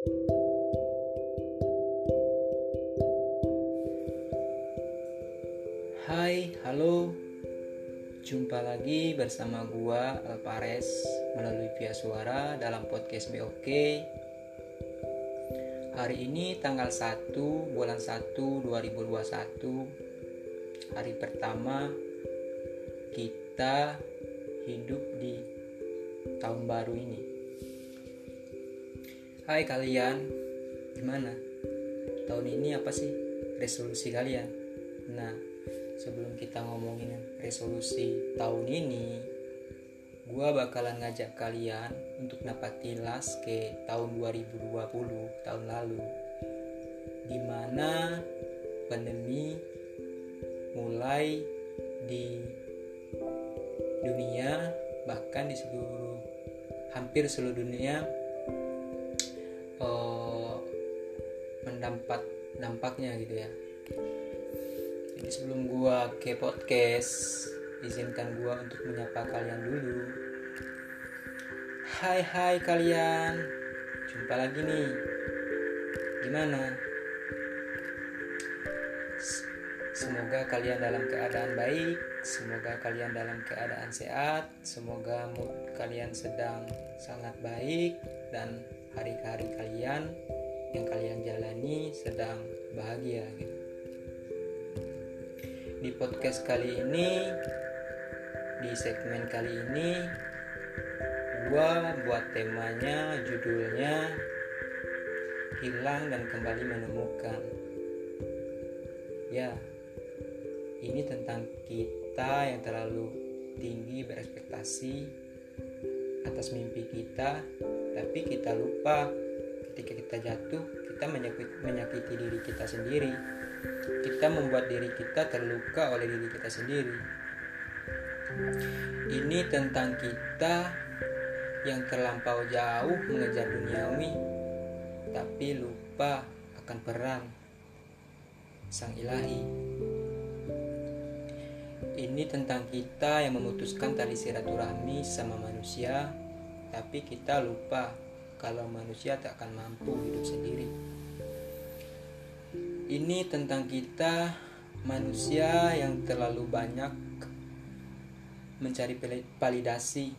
Hai, halo. Jumpa lagi bersama gua Alpares melalui via suara dalam podcast BOK. Hari ini tanggal 1 bulan 1 2021. Hari pertama kita hidup di tahun baru ini. Hai kalian, gimana? Tahun ini apa sih resolusi kalian? Nah, sebelum kita ngomongin resolusi tahun ini, gua bakalan ngajak kalian untuk dapat tilas ke tahun 2020, tahun lalu. Di mana pandemi mulai di dunia bahkan di seluruh hampir seluruh dunia mendapat dampaknya gitu ya. Jadi sebelum gua ke podcast izinkan gua untuk menyapa kalian dulu. Hai hai kalian. Jumpa lagi nih. Gimana? Semoga kalian dalam keadaan baik Semoga kalian dalam keadaan sehat, semoga mood kalian sedang sangat baik dan hari-hari kalian yang kalian jalani sedang bahagia gitu. Di podcast kali ini, di segmen kali ini, gua buat temanya, judulnya hilang dan kembali menemukan. Ya, ini tentang kita yang terlalu tinggi berekspektasi atas mimpi kita, tapi kita lupa ketika kita jatuh, kita menyakiti, menyakiti diri kita sendiri. Kita membuat diri kita terluka oleh diri kita sendiri. Ini tentang kita yang terlampau jauh mengejar duniawi, tapi lupa akan peran Sang Ilahi. Ini tentang kita yang memutuskan tali silaturahmi sama manusia, tapi kita lupa kalau manusia tak akan mampu hidup sendiri. Ini tentang kita manusia yang terlalu banyak mencari validasi,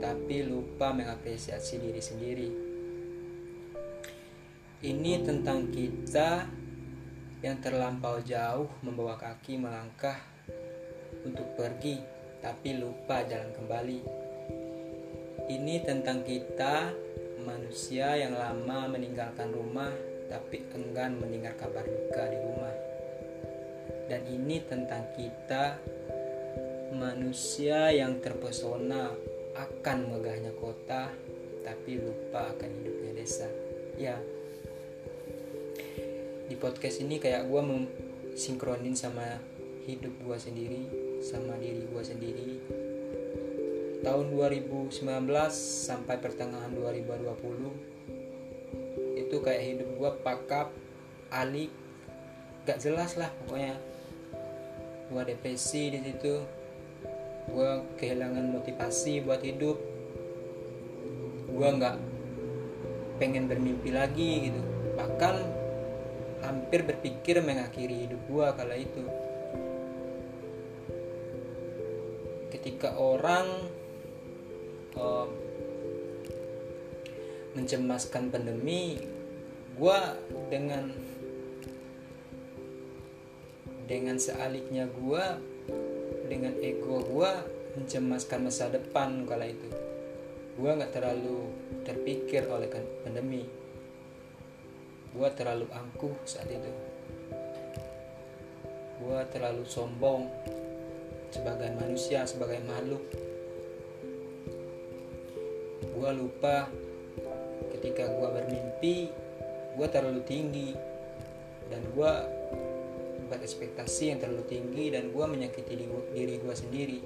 tapi lupa mengapresiasi diri sendiri. Ini tentang kita yang terlampau jauh membawa kaki melangkah untuk pergi, tapi lupa jalan kembali. Ini tentang kita, manusia yang lama meninggalkan rumah, tapi enggan mendengar kabar duka di rumah. Dan ini tentang kita, manusia yang terpesona akan megahnya kota, tapi lupa akan hidupnya desa. Ya, di podcast ini kayak gue sinkronin sama hidup gue sendiri sama diri gue sendiri tahun 2019 sampai pertengahan 2020 itu kayak hidup gue pakap alik gak jelas lah pokoknya. Gue depresi di situ gue kehilangan motivasi buat hidup. Gue nggak pengen bermimpi lagi gitu. Bahkan hampir berpikir mengakhiri hidup gue kala itu. Ketika orang um, mencemaskan pandemi gue dengan dengan sealiknya gue dengan ego gue mencemaskan masa depan kala itu. Gue nggak terlalu terpikir oleh kan pandemi. Gue terlalu angkuh saat itu. Gue terlalu sombong sebagai manusia sebagai makhluk gue lupa. Ketika gue bermimpi gue terlalu tinggi. Dan gue berekspektasi yang terlalu tinggi dan gue menyakiti diri gue sendiri.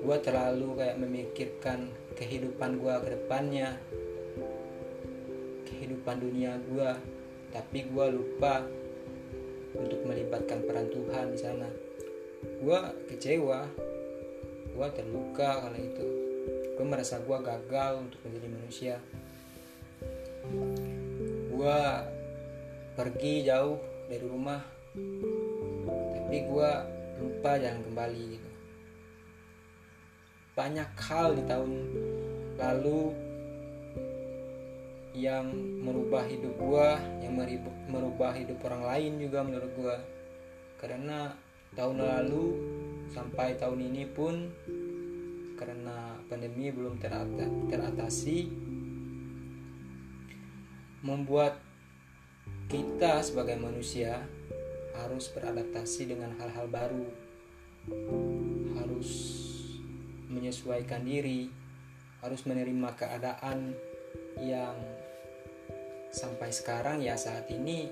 Gue terlalu kayak memikirkan kehidupan gue ke depannya kehidupan dunia gue tapi gue lupa untuk melibatkan peran Tuhan di sana. Gue kecewa gue terluka kala itu gue merasa gue gagal untuk menjadi manusia. Gue pergi jauh dari rumah tapi gue lupa jalan kembali gitu. Banyak hal di tahun lalu yang merubah hidup gue yang merubah hidup orang lain juga menurut gue karena tahun lalu sampai tahun ini pun pandemi belum teratasi membuat kita sebagai manusia harus beradaptasi dengan hal-hal baru. Harus menyesuaikan diri harus menerima keadaan yang sampai sekarang ya saat ini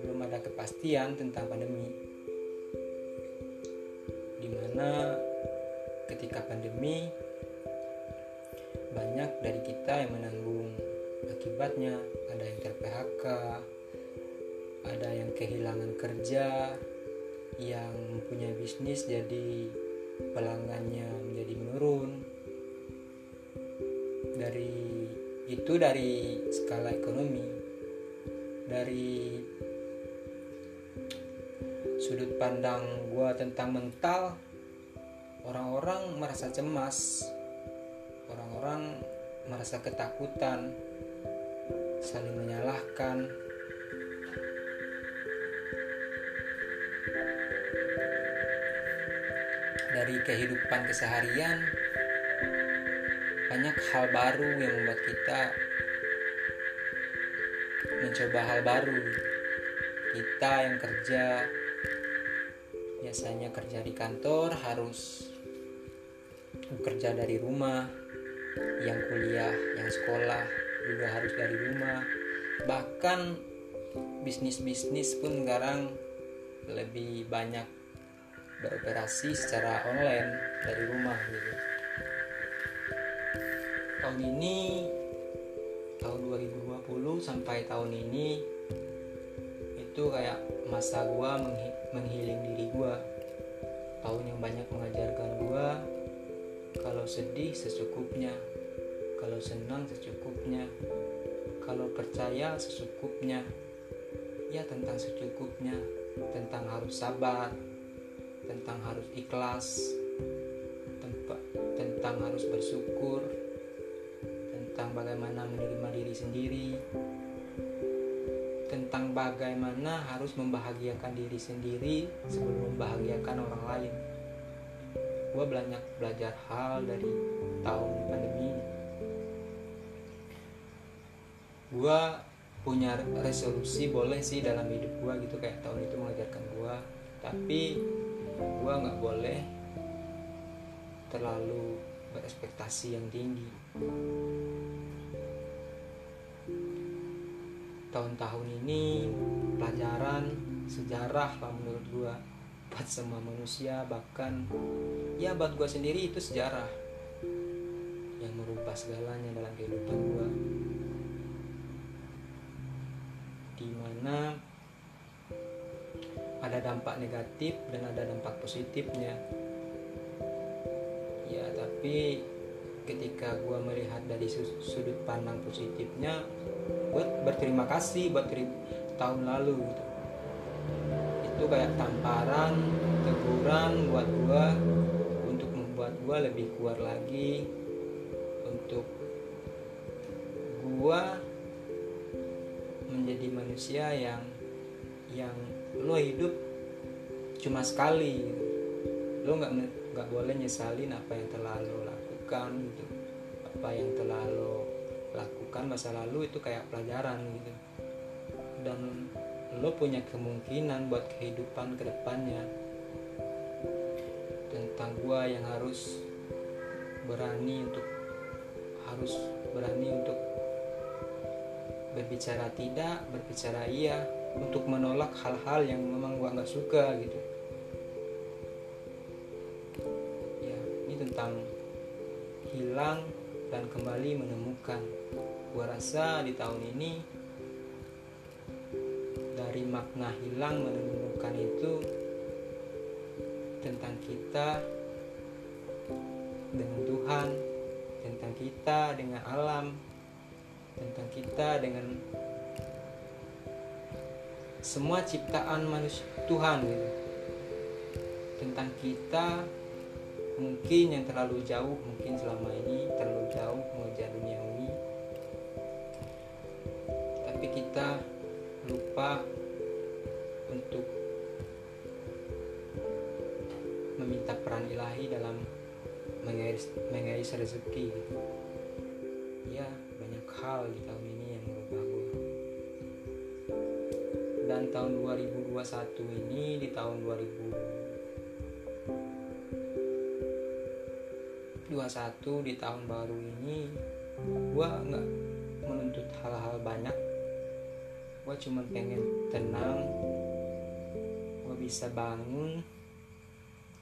belum ada kepastian tentang pandemi. Di mana ketika pandemi banyak dari kita yang menanggung akibatnya. Ada yang ter-PHK ada yang kehilangan kerja yang mempunyai bisnis jadi pelanggannya menjadi menurun. Dari itu dari skala ekonomi. Dari sudut pandang gue tentang mental orang-orang merasa cemas. Orang-orang merasa ketakutan. Saling menyalahkan. Dari kehidupan keseharian banyak hal baru yang membuat kita mencoba hal baru. Kita yang kerja biasanya kerja di kantor harus bekerja dari rumah yang kuliah yang sekolah juga harus dari rumah. Bahkan bisnis-bisnis pun sekarang lebih banyak beroperasi secara online dari rumah gitu. Tahun ini tahun 2020 sampai tahun ini itu kayak masa gua menghiling diri gua. Tahun yang banyak mengajarkan gua kalau sedih secukupnya kalau senang secukupnya kalau percaya secukupnya ya tentang secukupnya. Tentang harus sabar. Tentang harus ikhlas. Tentang harus bersyukur. Tentang bagaimana menerima diri sendiri. Tentang bagaimana harus membahagiakan diri sendiri sebelum membahagiakan orang lain gue banyak belajar hal dari tahun pandemi. Gue punya resolusi boleh sih dalam hidup gue gitu kayak tahun itu mengajarkan gue tapi gue nggak boleh terlalu berekspektasi yang tinggi. Tahun-tahun ini pelajaran sejarah lah menurut gue buat semua manusia bahkan ya buat gue sendiri itu sejarah yang merubah segalanya dalam kehidupan gue di mana ada dampak negatif dan ada dampak positifnya. Ya tapi ketika gue melihat dari sudut pandang positifnya gue berterima kasih buat tahun lalu gitu itu kayak tamparan teguran buat gue untuk membuat gue lebih kuat lagi. Untuk gue menjadi manusia yang yang lo hidup cuma sekali. Lo nggak nggak boleh nyesalin apa yang telah lo lakukan gitu apa yang telah lo lakukan masa lalu itu kayak pelajaran gitu. Dan lo punya kemungkinan buat kehidupan ke depannya tentang gua yang harus berani untuk harus berani untuk berbicara tidak berbicara iya untuk menolak hal-hal yang memang gua nggak suka gitu. Ya ini tentang hilang dan kembali menemukan. Gua rasa di tahun ini dari makna hilang menemukan itu tentang kita dengan Tuhan tentang kita dengan alam tentang kita dengan semua ciptaan manusia Tuhan gitu. Tentang kita mungkin yang terlalu jauh mungkin selama ini terlalu jauh mengejar duniawi. Tapi kita lupa untuk meminta peran ilahi dalam mengais, mengais rezeki. Ya banyak hal di tahun ini yang merubah gue dan tahun 2021 ini di tahun 2021 di tahun baru ini gue nggak menuntut hal-hal banyak gue cuma pengen tenang. Gue bisa bangun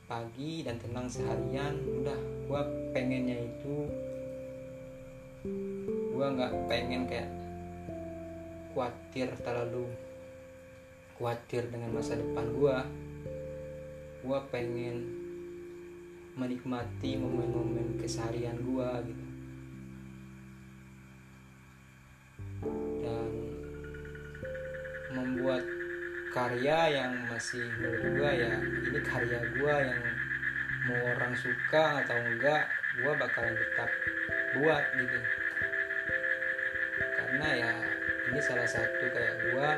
pagi dan tenang seharian. Udah gue pengennya itu gue nggak pengen kayak khawatir terlalu khawatir dengan masa depan gue gue pengen menikmati momen-momen keseharian gue gitu membuat karya yang masih menurut gue ya. Ini karya gue yang mau orang suka atau enggak gue bakalan tetap buat gitu. Karena ya ini salah satu kayak gue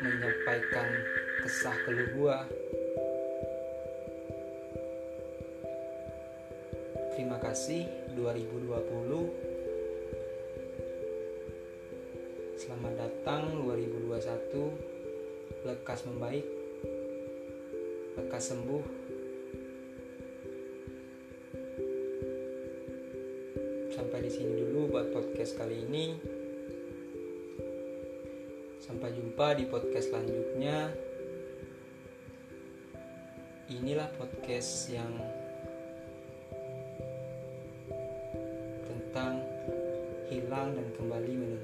menyampaikan kesah keluh gue terima kasih 2020 Selamat datang 2021 Lekas membaik. Lekas sembuh. Sampai di sini dulu buat podcast kali ini. Sampai jumpa di podcast selanjutnya. Inilah podcast yang tentang hilang dan kembali menemukan